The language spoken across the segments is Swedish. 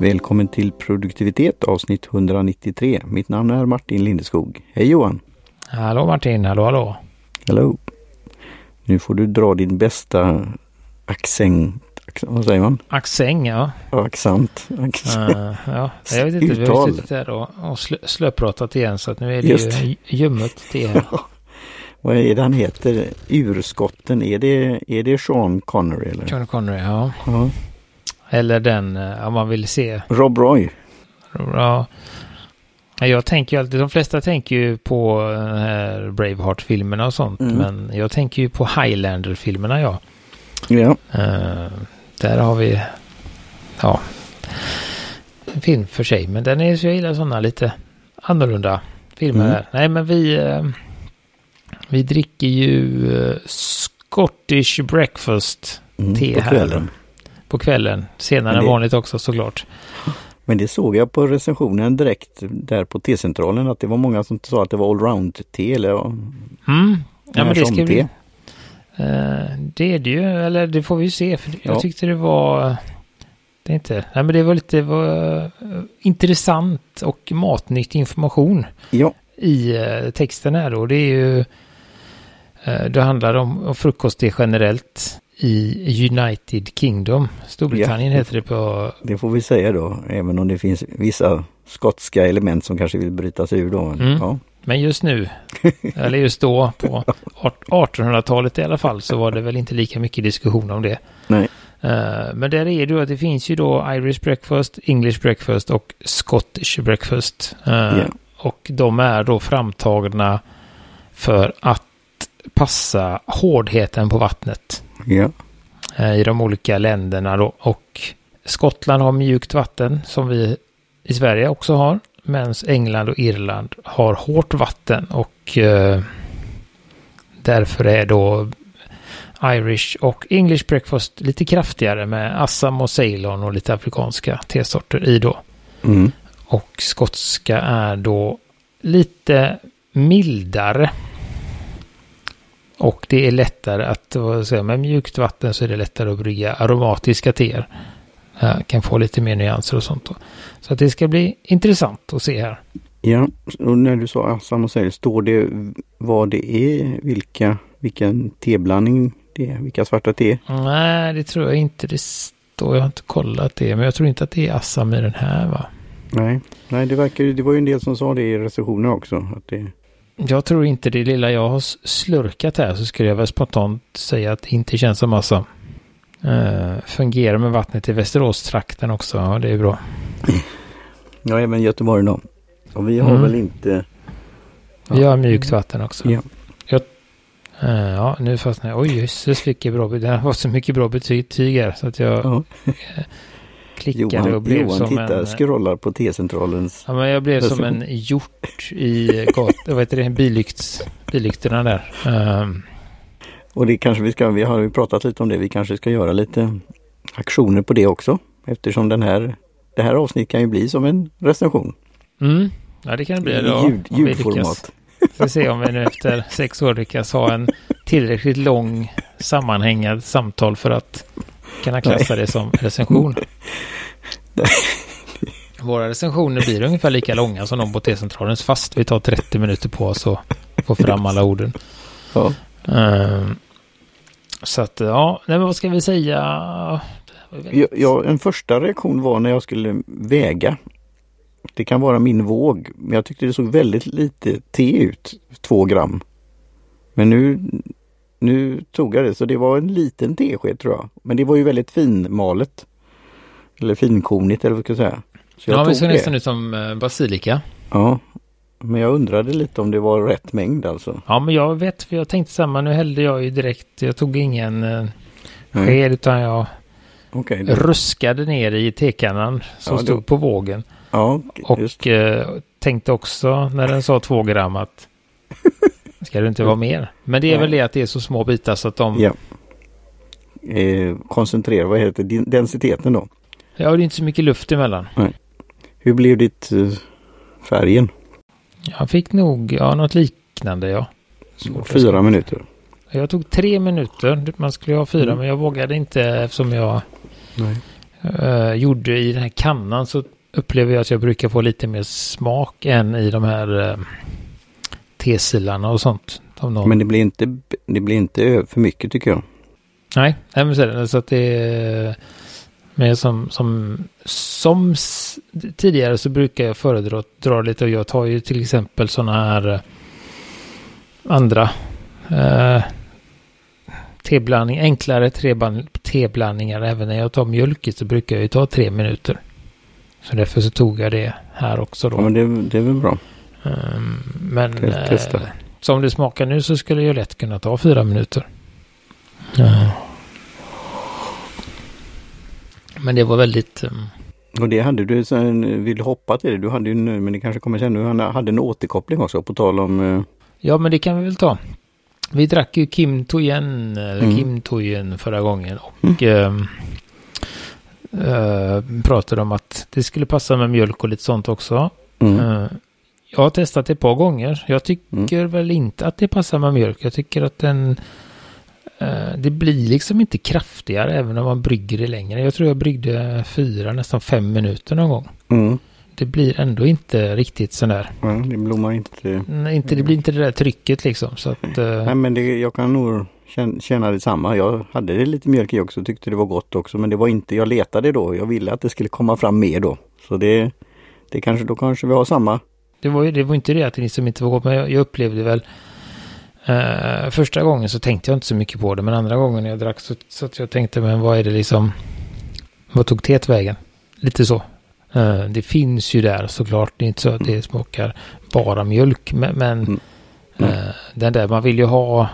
Välkommen till produktivitet avsnitt 193. Mitt namn är Martin Lindeskog. Hej Johan! Hallå Martin, hallå hallå! Hallå! Nu får du dra din bästa accent, vad säger man? Accent ja. Accent. accent. Uh, ja, jag vet inte, vi har suttit här och, och slö, slöpratat igen så att nu är det Just. ju ljummet till. Vad är det han heter? Urskotten, är det, är det Sean Connery? Eller? Sean Connery, ja. ja. Eller den, eh, om man vill se. Rob Roy. Ja. Jag tänker ju alltid, de flesta tänker ju på här Braveheart-filmerna och sånt. Mm. Men jag tänker ju på Highlander-filmerna ja. Ja. Uh, där har vi, ja, en film för sig. Men den är så jag gillar sådana lite annorlunda filmer. Mm. Nej men vi, uh, vi dricker ju uh, Scottish breakfast mm, här. Kvällen. På kvällen. Senare det... än vanligt också såklart. Men det såg jag på recensionen direkt där på T-centralen att det var många som sa att det var allround-te eller mm. Ja men det ska vi... Uh, det är det ju, eller det får vi ju se. För jag tyckte det var... Det är inte... Nej men det var lite var, uh, intressant och matnyttig information. Ja. I uh, texten här då. Det är ju... det handlar om, om frukost generellt i United Kingdom. Storbritannien ja, heter det på... Det får vi säga då, även om det finns vissa skotska element som kanske vill bryta sig ur då. Mm. Ja. Men just nu, eller just då på 1800-talet i alla fall, så var det väl inte lika mycket diskussion om det. Nej. Uh, men där är det ju att det finns ju då Irish breakfast, English breakfast och Scottish breakfast. Yeah. Och de är då framtagna för att passa hårdheten på vattnet. Ja. Eh, I de olika länderna då. Och Skottland har mjukt vatten som vi i Sverige också har. Medan England och Irland har hårt vatten och eh, därför är då Irish och English breakfast lite kraftigare med Assam och Ceylon och lite afrikanska tesorter i då. Mm. Och skotska är då lite mildare och det är lättare att, vad säga, med mjukt vatten så är det lättare att brygga aromatiska teer. Jag kan få lite mer nyanser och sånt. Då. Så att det ska bli intressant att se här. Ja, och när du sa Assam och Sahel, står det vad det är, vilka, vilken teblandning det är, vilka svarta te? Nej, det tror jag inte det står. Jag har inte kollat det, men jag tror inte att det är Assam i den här va? Nej, nej det verkar det var ju en del som sa det i recensionen också. Att det... Jag tror inte det lilla jag har slurkat här så skulle jag väl spontant säga att det inte känns som massa. Uh, fungerar med vattnet i Västeråstrakten också, ja det är bra. Ja, även Göteborg då. Och vi har mm. väl inte... Ja. Vi har mjukt vatten också. Ja. Jag, uh, ja, nu fastnade jag. Oj, jösses vilket bra betyg. Det har varit så mycket bra betyg här så att jag... Ja. Klickade Johan, och blev Johan som tittar, en... scrollar på T-centralens... Ja, men jag blev som en hjort i gat, vad heter det, billykts, billyktorna där. Um... Och det kanske vi ska, vi har ju pratat lite om det, vi kanske ska göra lite aktioner på det också. Eftersom den här, det här avsnittet kan ju bli som en recension. Mm, ja det kan det bli. I ljud, ljudformat. Vi ska se om vi nu efter sex år lyckas ha en tillräckligt lång sammanhängad samtal för att kunna klassa det som recension. Våra recensioner blir ungefär lika långa som de på T-centralens fast vi tar 30 minuter på oss att få fram alla orden. Ja. Um, så att ja, nej, men vad ska vi säga? Ja, ja, en första reaktion var när jag skulle väga. Det kan vara min våg, men jag tyckte det såg väldigt lite te ut, två gram. Men nu nu tog jag det så det var en liten tesked tror jag. Men det var ju väldigt finmalet. Eller finkornigt eller vad ska jag säga. Så jag ja, det såg nästan ut som eh, basilika. Ja, men jag undrade lite om det var rätt mängd alltså. Ja, men jag vet, för jag tänkte samma. Nu hällde jag ju direkt. Jag tog ingen eh, sked mm. utan jag okay, det... ruskade ner i tekannan som ja, stod det... på vågen. Ja, och eh, tänkte också när den sa två gram att Ska det inte vara mer? Men det är väl det att det är så små bitar så att de... Ja. Eh, koncentrera, vad heter det? Densiteten då? Ja, det är inte så mycket luft emellan. Nej. Hur blev ditt eh, färgen? Jag fick nog, ja, något liknande ja. Svårt fyra minuter? Jag tog tre minuter. Man skulle ha fyra, mm. men jag vågade inte eftersom jag uh, gjorde i den här kannan så upplever jag att jag brukar få lite mer smak än i de här uh, tesilarna och sånt. Men det blir inte, det blir inte för mycket tycker jag. Nej, nej men så, så att det. Men som, som, som tidigare så brukar jag föredra att dra lite och jag tar ju till exempel sådana här eh, andra eh, teblandning, enklare teblandningar. Även när jag tar mjölk så brukar jag ju ta tre minuter. Så därför så tog jag det här också då. Ja, men det, det är väl bra. Um, men. Eh, som det smakar nu så skulle jag lätt kunna ta fyra minuter. Ja. Men det var väldigt... Um... Och det hade du, sen, vill hoppa till det, du hade ju nu, men det kanske kommer sen, du hade en återkoppling också på tal om... Uh... Ja, men det kan vi väl ta. Vi drack ju Kim Toyen, eller mm. Kim Toyen förra gången och mm. uh, pratade om att det skulle passa med mjölk och lite sånt också. Mm. jag har testat det ett par gånger. Jag tycker mm. väl inte att det passar med mjölk. Jag tycker att den Eh, det blir liksom inte kraftigare även om man brygger det längre. Jag tror jag bryggde fyra, nästan fem minuter någon gång. Mm. Det blir ändå inte riktigt sådär. Nej, det blommar inte. Nej, inte, det blir inte det där trycket liksom. Så att, uh... Nej, men det, jag kan nog känna, känna detsamma. Jag hade det lite mjölk i också och tyckte det var gott också. Men det var inte, jag letade då. Jag ville att det skulle komma fram mer då. Så det, det kanske, då kanske vi har samma. Det var ju det var inte det att det liksom inte var gott. Men jag, jag upplevde väl Uh, första gången så tänkte jag inte så mycket på det, men andra gången jag drack så, så att jag tänkte, men vad är det liksom, vad tog teet vägen? Lite så. Uh, det finns ju där såklart, det är inte så att det smakar bara mjölk, men, men mm. uh, den där, man vill ju ha,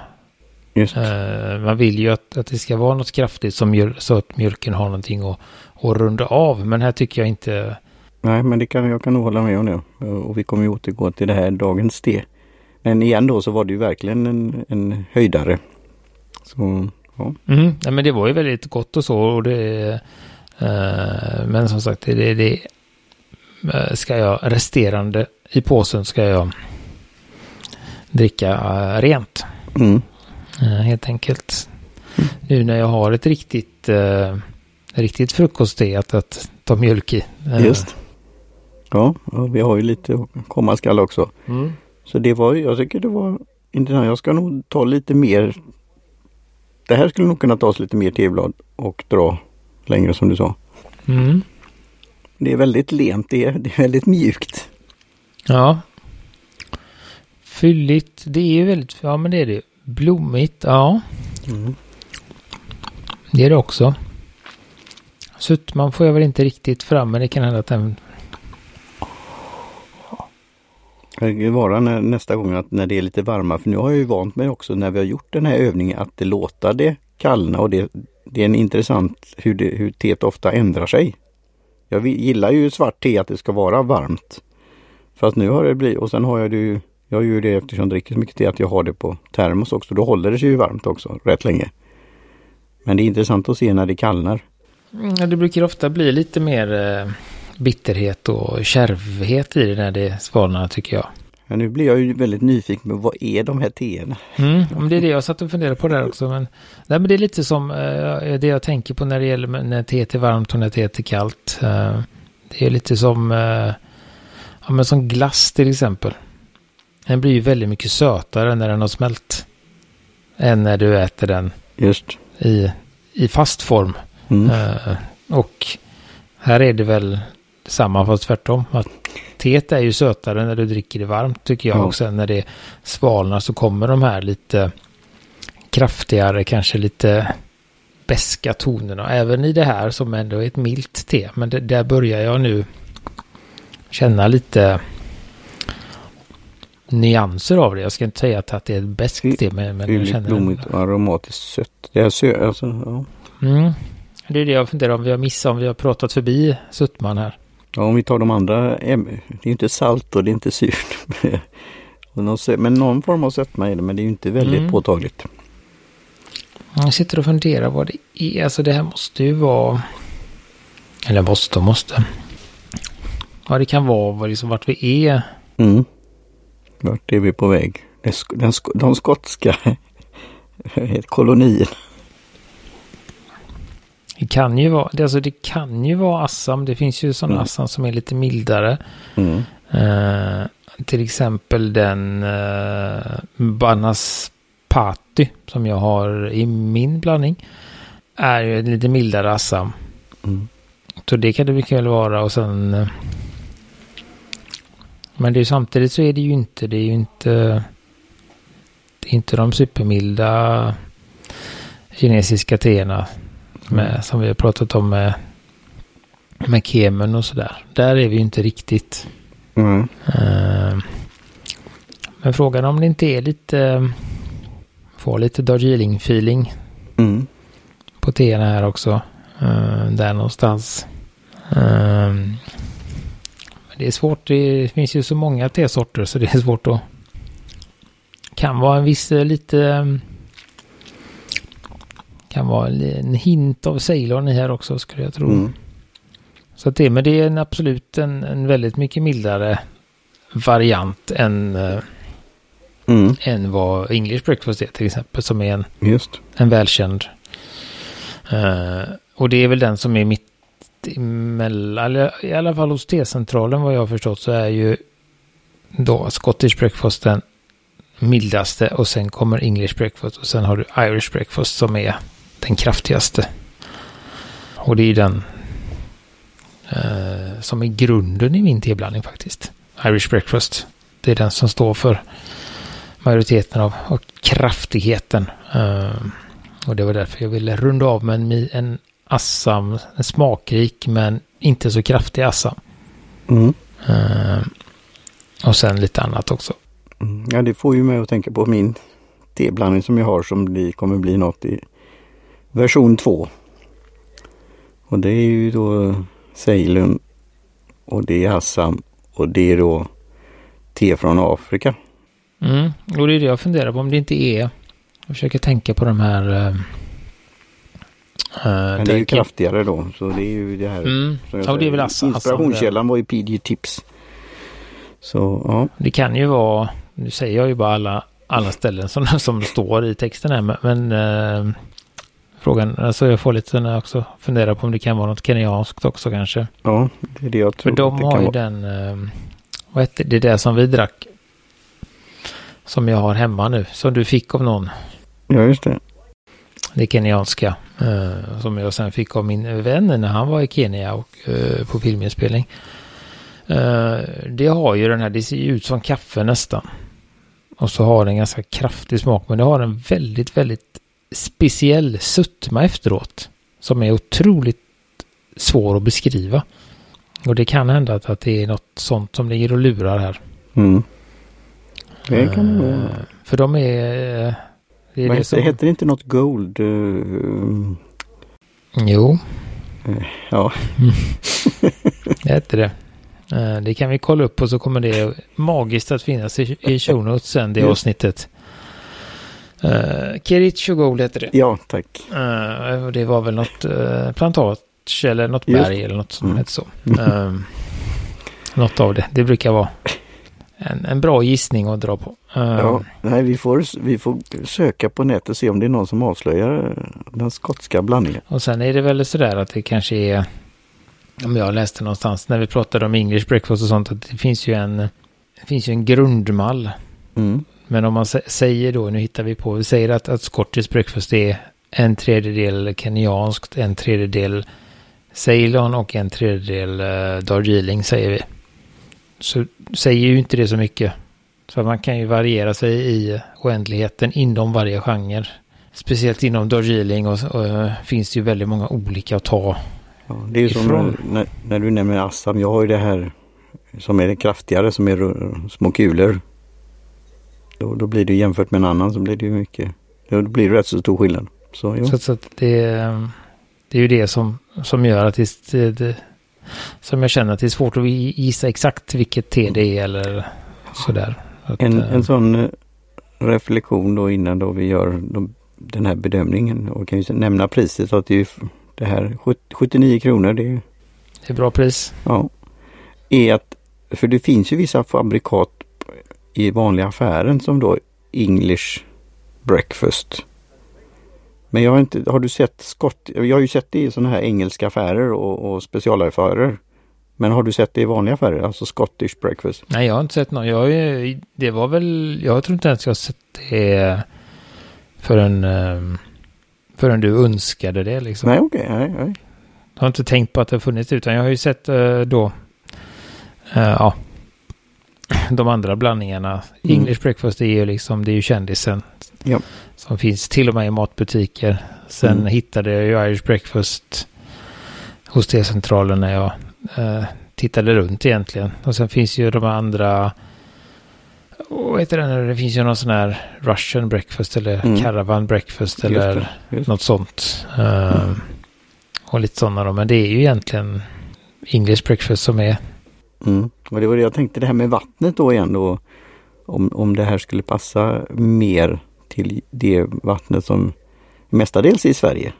man vill ju att, att det ska vara något kraftigt som mjöl, så att mjölken har någonting att, att runda av, men här tycker jag inte... Nej, men det kan, jag kan nog hålla med om det. Och vi kommer ju återgå till det här dagens te. Men igen då så var det ju verkligen en, en höjdare. Så, ja. Mm, ja, men det var ju väldigt gott och så. Och det, eh, men som sagt, det, det eh, ska jag resterande i påsen ska jag dricka uh, rent. Mm. Uh, helt enkelt. Mm. Nu när jag har ett riktigt, uh, riktigt frukostte att, att ta mjölk i. Just. Ja, vi har ju lite komma skall också. Mm. Så det var, jag tycker det var intressant. Jag ska nog ta lite mer. Det här skulle nog kunna tas lite mer teblad och dra längre som du sa. Mm. Det är väldigt lent, det är, det är väldigt mjukt. Ja. Fylligt, det är ju väldigt, ja men det är det. Blommigt, ja. Mm. Det är det också. Suttman får jag väl inte riktigt fram men det kan hända att den Det Eh, vara när, nästa gång att när det är lite varmare, för nu har jag ju vant mig också när vi har gjort den här övningen att det låter det kallna och det, det är en intressant hur, det, hur teet ofta ändrar sig. Jag gillar ju svart te att det ska vara varmt. Fast nu har det blivit, och sen har jag det ju, jag gör det eftersom jag dricker så mycket te att jag har det på termos också. Då håller det sig ju varmt också rätt länge. Men det är intressant att se när det kallnar. Mm, ja, det brukar ofta bli lite mer eh, bitterhet och kärvhet i det när det svalnar tycker jag. Ja, nu blir jag ju väldigt nyfiken på vad är de här teerna? Mm, det är det jag satt och funderade på där också. Men, nej, men det är lite som uh, det jag tänker på när det gäller när teet är varmt och när teet är kallt. Uh, det är lite som, uh, ja, men som glass till exempel. Den blir ju väldigt mycket sötare när den har smält. Än när du äter den Just. I, i fast form. Mm. och här är det väl samma fast tvärtom. Att teet är ju sötare när du dricker det varmt tycker jag. Mm. Och sen när det svalnar så kommer de här lite kraftigare, kanske lite beska tonerna. Även i det här som ändå är ett milt te. Men det, där börjar jag nu känna lite nyanser av det. Jag ska inte säga att, att det är ett beskt te. Men, men jag känner blommigt och aromatiskt sött. Det är sö alltså, ja. Mm. Det är det jag funderar om vi har missat, om vi har pratat förbi suttman här. Ja, om vi tar de andra, det är inte salt och det är inte surt. men någon form av sötma är det, men det är inte väldigt mm. påtagligt. Jag sitter och funderar vad det är. Alltså det här måste ju vara... Eller måste och måste. Ja, det kan vara liksom vart vi är. Mm. Vart är vi på väg? Den, de skotska kolonierna. Kan ju vara, det, alltså det kan ju vara Assam. Det finns ju sådana mm. Assam som är lite mildare. Mm. Uh, till exempel den uh, Banaspati som jag har i min blandning. Är ju en lite mildare Assam. Mm. Så det kan det mycket väl vara och sen... Uh, men det är samtidigt så är det ju inte, det är ju inte... Det är inte de supermilda kinesiska teerna med, mm. som vi har pratat om med, med kemen och sådär. Där är vi ju inte riktigt. Mm. Uh, men frågan om det inte är lite, får lite Darjeeling-feeling mm. på teerna här också. Uh, där någonstans. Uh, det är svårt, det finns ju så många tesorter så det är svårt att... Kan vara en viss lite kan vara en hint av Ceylon i här också skulle jag tro. Mm. Så att det, men det är en absolut en, en väldigt mycket mildare variant än, eh, mm. än vad English breakfast är till exempel som är en, Just. en välkänd. Uh, och det är väl den som är mitt emellan, i alla fall hos T-centralen vad jag har förstått så är ju då Scottish breakfast den mildaste och sen kommer English breakfast och sen har du Irish breakfast som är den kraftigaste. Och det är den eh, som är grunden i min teblandning faktiskt. Irish breakfast. Det är den som står för majoriteten av, av kraftigheten. Eh, och det var därför jag ville runda av med en, en assam, en smakrik men inte så kraftig assam. Mm. Eh, och sen lite annat också. Mm. Ja, det får ju mig att tänka på min teblandning som jag har som blir, kommer bli något i version 2. Och det är ju då Ceylon och det är Assam och det är då te från Afrika. Mm, och det är det jag funderar på om det inte är. Jag försöker tänka på de här. Uh, Men det är ju kraftigare då. Så det är ju det här. Mm. Ja, det är väl Assam. Inspirationskällan var ju PG Tips. Så ja. Det kan ju vara. Nu säger jag ju bara alla, alla ställen som, som står i texten här. Men uh, frågan. Alltså jag får lite också fundera på om det kan vara något kenyanskt också kanske. Ja, det är det jag tror. För de har ju vara. den, eh, vad heter det, det som vi drack. Som jag har hemma nu, som du fick av någon. Ja, just det. Det kenyanska. Eh, som jag sen fick av min vän när han var i Kenya och eh, på filminspelning. Eh, det har ju den här, det ser ju ut som kaffe nästan. Och så har den ganska kraftig smak, men det har en väldigt, väldigt speciell sötma efteråt. Som är otroligt svår att beskriva. Och det kan hända att, att det är något sånt som ligger och lurar här. Mm. Det kan det vara. För de är... Det, är det, som... heter inte något Gold? Uh... Jo. Uh, ja. det heter det. Uh, det kan vi kolla upp och så kommer det magiskt att finnas i, i show notes sen det avsnittet. Uh, Kericho Gold heter det. Ja, tack. Uh, det var väl något uh, plantage eller något berg Just. eller något som mm. hette så. Uh, något av det. Det brukar vara en, en bra gissning att dra på. Uh, ja, nej, vi får, vi får söka på nätet och se om det är någon som avslöjar den skotska blandningen. Och sen är det väl sådär att det kanske är, om jag läste någonstans när vi pratade om English breakfast och sånt, att det finns ju en, det finns ju en grundmall. Mm. Men om man säger då, nu hittar vi på, vi säger att, att Scottish breakfast är en tredjedel kenyanskt, en tredjedel Ceylon och en tredjedel uh, Darjeeling säger vi. Så säger ju inte det så mycket. Så man kan ju variera sig i oändligheten inom varje genre. Speciellt inom Darjeeling och, och uh, finns det ju väldigt många olika att ta ja, Det är ju som när, när, du nämner Assam. Jag har ju det här som är kraftigare som är små kulor. Då, då blir det jämfört med en annan så blir det ju mycket. Då blir det rätt så stor skillnad. Så, så, så det, det är ju det som, som gör att det, det, som jag känner att det är svårt att gissa exakt vilket te det är eller sådär. Att, en, en sån eh, reflektion då innan då vi gör de, den här bedömningen och kan ju nämna priset att det är det här 79 kronor. Det är, det är bra pris. Ja. Är att, för det finns ju vissa fabrikat i vanliga affären som då English breakfast. Men jag har inte, har du sett skott? Jag har ju sett det i sådana här engelska affärer och, och specialaffärer. Men har du sett det i vanliga affärer, alltså Scottish breakfast? Nej, jag har inte sett någon. Jag, det var väl, jag tror inte ens jag har sett det förrän, ehm, förrän du önskade det liksom. Nej, okej. Okay, nej, nej. Jag har inte tänkt på att det har funnits utan jag har ju sett eh, då, uh, ja, de andra blandningarna. Mm. English breakfast är ju liksom, det är ju kändisen. Ja. Som finns till och med i matbutiker. Sen mm. hittade jag ju Irish breakfast hos T-centralen när jag uh, tittade runt egentligen. Och sen finns ju de andra vad heter det, det finns ju någon sån här Russian breakfast eller mm. caravan breakfast eller just det, just. något sånt. Mm. Och lite sådana då, men det är ju egentligen English breakfast som är. Mm. Och det var det jag tänkte, det här med vattnet då igen då. Om, om det här skulle passa mer till det vattnet som mestadels är i Sverige.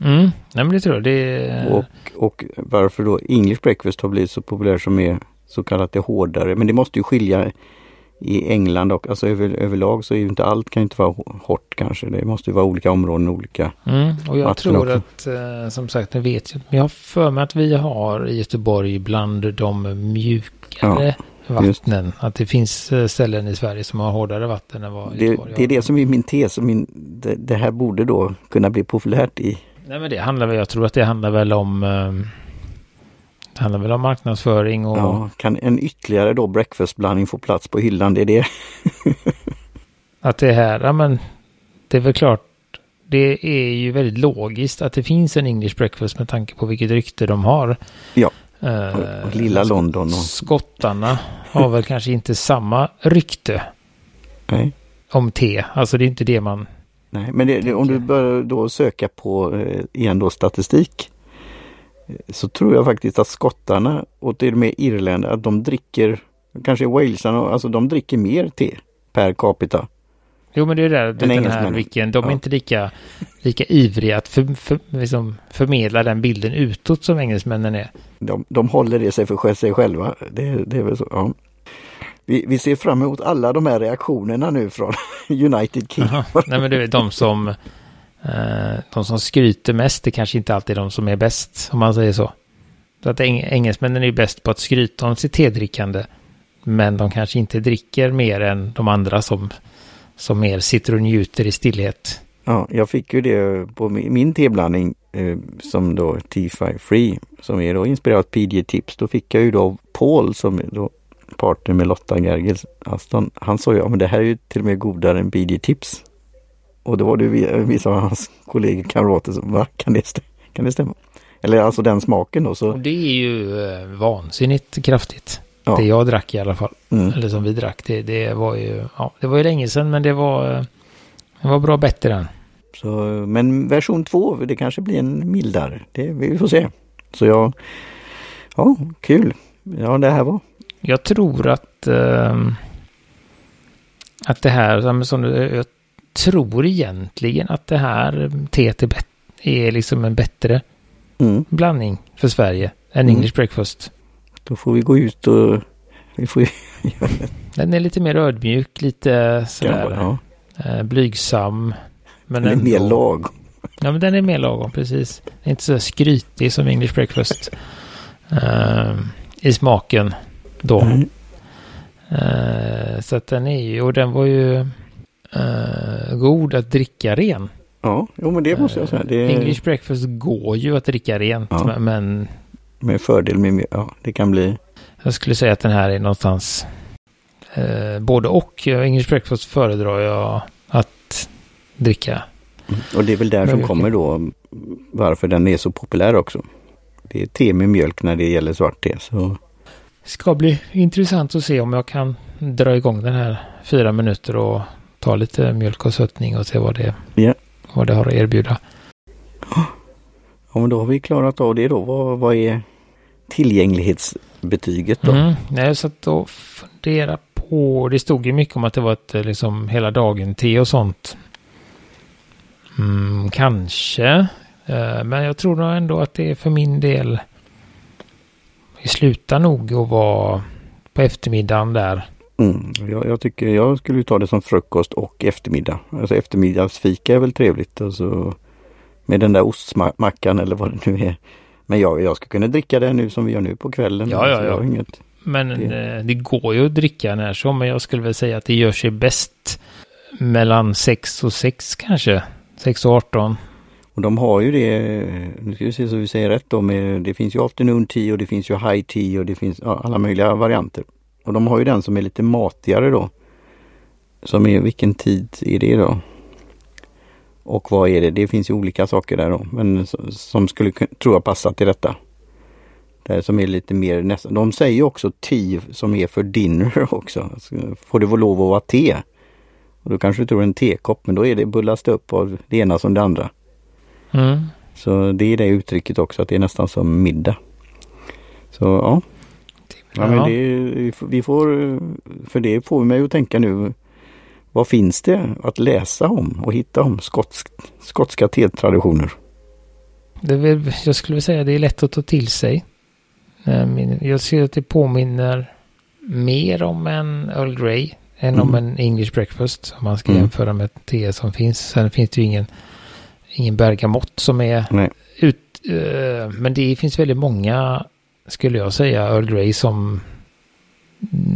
Mm, nej men det tror jag. Det... Och, och varför då English breakfast har blivit så populär som är så kallat det hårdare. Men det måste ju skilja i England och alltså över, överlag så är ju inte allt kan inte vara hårt kanske. Det måste ju vara olika områden, olika mm, Och jag tror också. att, eh, som sagt, jag vet jag har för mig att vi har i Göteborg bland de mjukare ja, vattnen. Just. Att det finns eh, ställen i Sverige som har hårdare vatten än vad det, Göteborg Det är det som är min tes. Min, det, det, här borde då kunna bli populärt i... Nej men det handlar väl, jag tror att det handlar väl om um, det handlar väl om marknadsföring och... Ja, kan en ytterligare då breakfastblandning få plats på hyllan? Det är det. att det är här, ja men det är väl klart. Det är ju väldigt logiskt att det finns en English breakfast med tanke på vilket rykte de har. Ja, uh, och lilla London. Och... Skottarna har väl kanske inte samma rykte. Nej. Om te, alltså det är inte det man... Nej, men det, det, om du börjar då söka på, eh, igen då statistik så tror jag faktiskt att skottarna och till och med Irland att de dricker, kanske walesarna, alltså de dricker mer te per capita. Jo men det är där, den här vilken, de är ja. inte lika, lika ivriga att för, för, liksom förmedla den bilden utåt som engelsmännen är. De, de håller det sig för sig själva. Det, det är väl så. Ja. Vi, vi ser fram emot alla de här reaktionerna nu från United Kingdom. Nej men det är de som Eh, de som skryter mest är kanske inte alltid de som är bäst, om man säger så. Så att eng engelsmännen är ju bäst på att skryta om sitt tedrickande. Men de kanske inte dricker mer än de andra som, som mer sitter och njuter i stillhet. Ja, jag fick ju det på min teblandning eh, som då T5 Free som är då inspirerat PG Tips. Då fick jag ju då Paul som är då partner med Lotta Gergels Aston. Han sa ju, ja men det här är ju till och med godare än PG Tips. Och då var det vissa av hans kollegor, kamrater som, va? Kan det, kan det stämma? Eller alltså den smaken då. Så... Det är ju eh, vansinnigt kraftigt. Ja. Det jag drack i alla fall. Mm. Eller som vi drack. Det, det, var ju, ja, det var ju länge sedan men det var, eh, det var bra bättre än. Så, men version 2, det kanske blir en mildare. Det, vi får se. Så jag, ja, kul. Ja, det här var. Jag tror att, äh, att det här, som du, jag tror egentligen att det här teet är, är liksom en bättre mm. blandning för Sverige än mm. English breakfast. Då får vi gå ut och vi får Den är lite mer ödmjuk, lite sådär ja, ja. Eh, blygsam. Men den är ändå... mer lagom. Ja, men den är mer lagom, precis. Den är inte så skrytig som English breakfast. uh, I smaken då. Mm. Uh, så att den är ju, och den var ju uh, god att dricka ren. Ja, jo men det måste jag säga. Det... English breakfast går ju att dricka rent, ja. men... Med fördel med, ja, det kan bli... Jag skulle säga att den här är någonstans uh, både och. English breakfast föredrar jag att dricka. Mm. Och det är väl där som kommer då varför den är så populär också. Det är te med mjölk när det gäller svart te. Så... Ska bli intressant att se om jag kan dra igång den här fyra minuter och ta lite mjölk och sötning och se vad det, yeah. vad det har att erbjuda. Ja men då har vi klarat av det då. Vad, vad är tillgänglighetsbetyget då? Mm, jag satt och funderade på, det stod ju mycket om att det var ett liksom hela dagen te och sånt. Mm, kanske, uh, men jag tror nog ändå att det är för min del vi slutar nog att vara på eftermiddagen där. Mm, jag, jag, tycker jag skulle ta det som frukost och eftermiddag. Alltså eftermiddagsfika är väl trevligt. Alltså, med den där ostmackan eller vad det nu är. Men jag, jag ska kunna dricka det nu som vi gör nu på kvällen. Ja, ja, ja. Inget, men det... Eh, det... går ju att dricka när som. Men jag skulle väl säga att det gör sig bäst mellan 6 och 6 kanske. 6 och 18. Och de har ju det, nu ska vi se så vi säger rätt då, med, det finns ju afternoon tea och det finns ju high tea och det finns alla möjliga varianter. Och de har ju den som är lite matigare då. Som är, vilken tid är det då? Och vad är det? Det finns ju olika saker där då, men som skulle tror jag passa till detta. Det som är lite mer nästan. De säger också te som är för dinner också. Får det vara lov att vara te? Och då kanske du tror en tekopp, men då är det bullas det upp av det ena som det andra. Mm. Så det är det uttrycket också, att det är nästan som middag. Så ja. Ja, men det, vi får, för det får mig att tänka nu. Vad finns det att läsa om och hitta om skotsk, skotska tetraditioner? Det jag skulle vilja säga det är lätt att ta till sig. Eh, jag ser att det påminner mer om en Earl Grey än mm. om en English breakfast. Om man ska mm. jämföra med te som finns. Sen finns det ju ingen ingen bergamott som är Nej. ut. Uh, men det finns väldigt många, skulle jag säga, Earl Grey som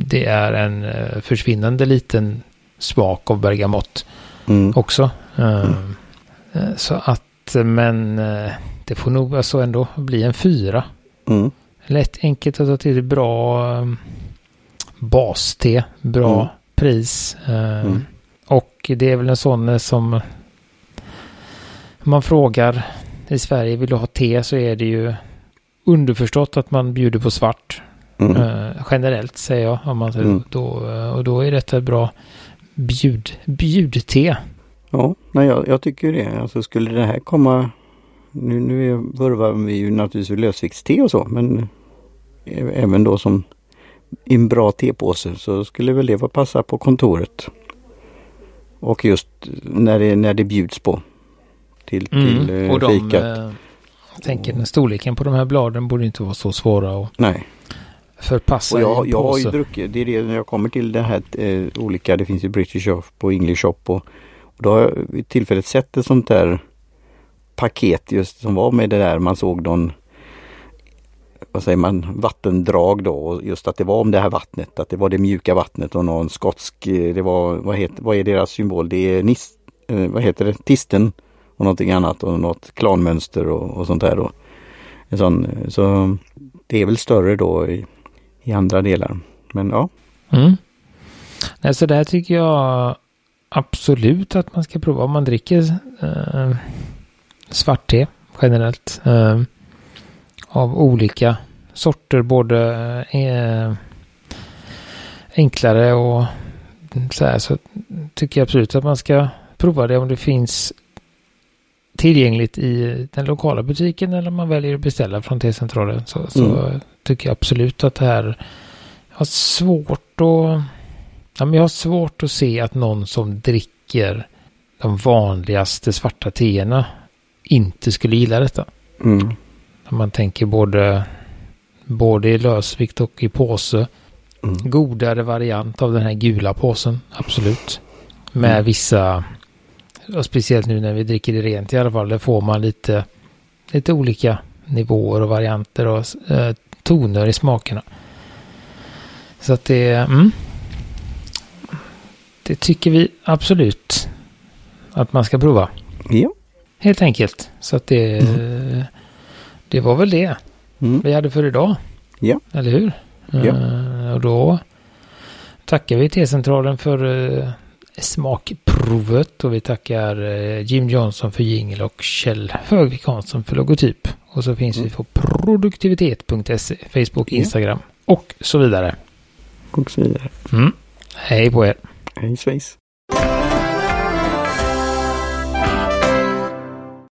det är en uh, försvinnande liten smak av bergamott mm. också. Mm. Så att, men det får nog alltså ändå bli en fyra. Mm. Lätt enkelt att ta till bra um, baste, bra mm. pris. Mm. Och det är väl en sån som om man frågar i Sverige, vill du ha te så är det ju underförstått att man bjuder på svart. Mm. Uh, generellt säger jag. Om man, mm. då, uh, och då är detta bra bjud, bjudte. Ja, nej, jag, jag tycker det. Alltså skulle det här komma nu, nu vurvar vi ju naturligtvis lösviktste och så men även då som i en bra tepåse så skulle väl det passa på kontoret. Och just när det, när det bjuds på till, till mm. och de, fikat. Jag tänker den storleken på de här bladen borde inte vara så svåra att Nej. förpassa och jag, jag har ju druckit, det är det när jag kommer till det här eh, olika, det finns ju British Shop och English Shop och, och då har jag vid tillfället sett ett sånt där paket just som var med det där. Man såg någon vad säger man, vattendrag då och just att det var om det här vattnet, att det var det mjuka vattnet och någon skotsk, eh, det var, vad, heter, vad är deras symbol? Det är nis, eh, vad heter det, tisten och någonting annat och något klanmönster och, och sånt där. Då. En sån, så det är väl större då i, i andra delar. Men ja. Mm. Nej, så där tycker jag absolut att man ska prova om man dricker eh, svart te generellt. Eh, av olika sorter, både eh, enklare och så här. Så tycker jag absolut att man ska prova det om det finns tillgängligt i den lokala butiken eller om man väljer att beställa från T-centralen så, så mm. tycker jag absolut att det här har svårt att ja, men jag har svårt att se att någon som dricker de vanligaste svarta teerna inte skulle gilla detta. Mm. När man tänker både, både i lösvikt och i påse. Mm. Godare variant av den här gula påsen, absolut. Med mm. vissa och speciellt nu när vi dricker det rent i alla fall, där får man lite, lite olika nivåer och varianter och eh, toner i smakerna. Så att det, mm, det tycker vi absolut att man ska prova. Ja. Helt enkelt. Så att det, mm. det var väl det mm. vi hade för idag. Ja. Eller hur? Ja. Uh, och då tackar vi T-centralen för uh, smakprovet och vi tackar eh, Jim Johnson för jingel och Kjell Högvik Hansson för logotyp. Och så finns mm. vi på produktivitet.se, Facebook, Instagram ja. och så vidare. Och så vidare. Mm. Hej på er. Hej svejs.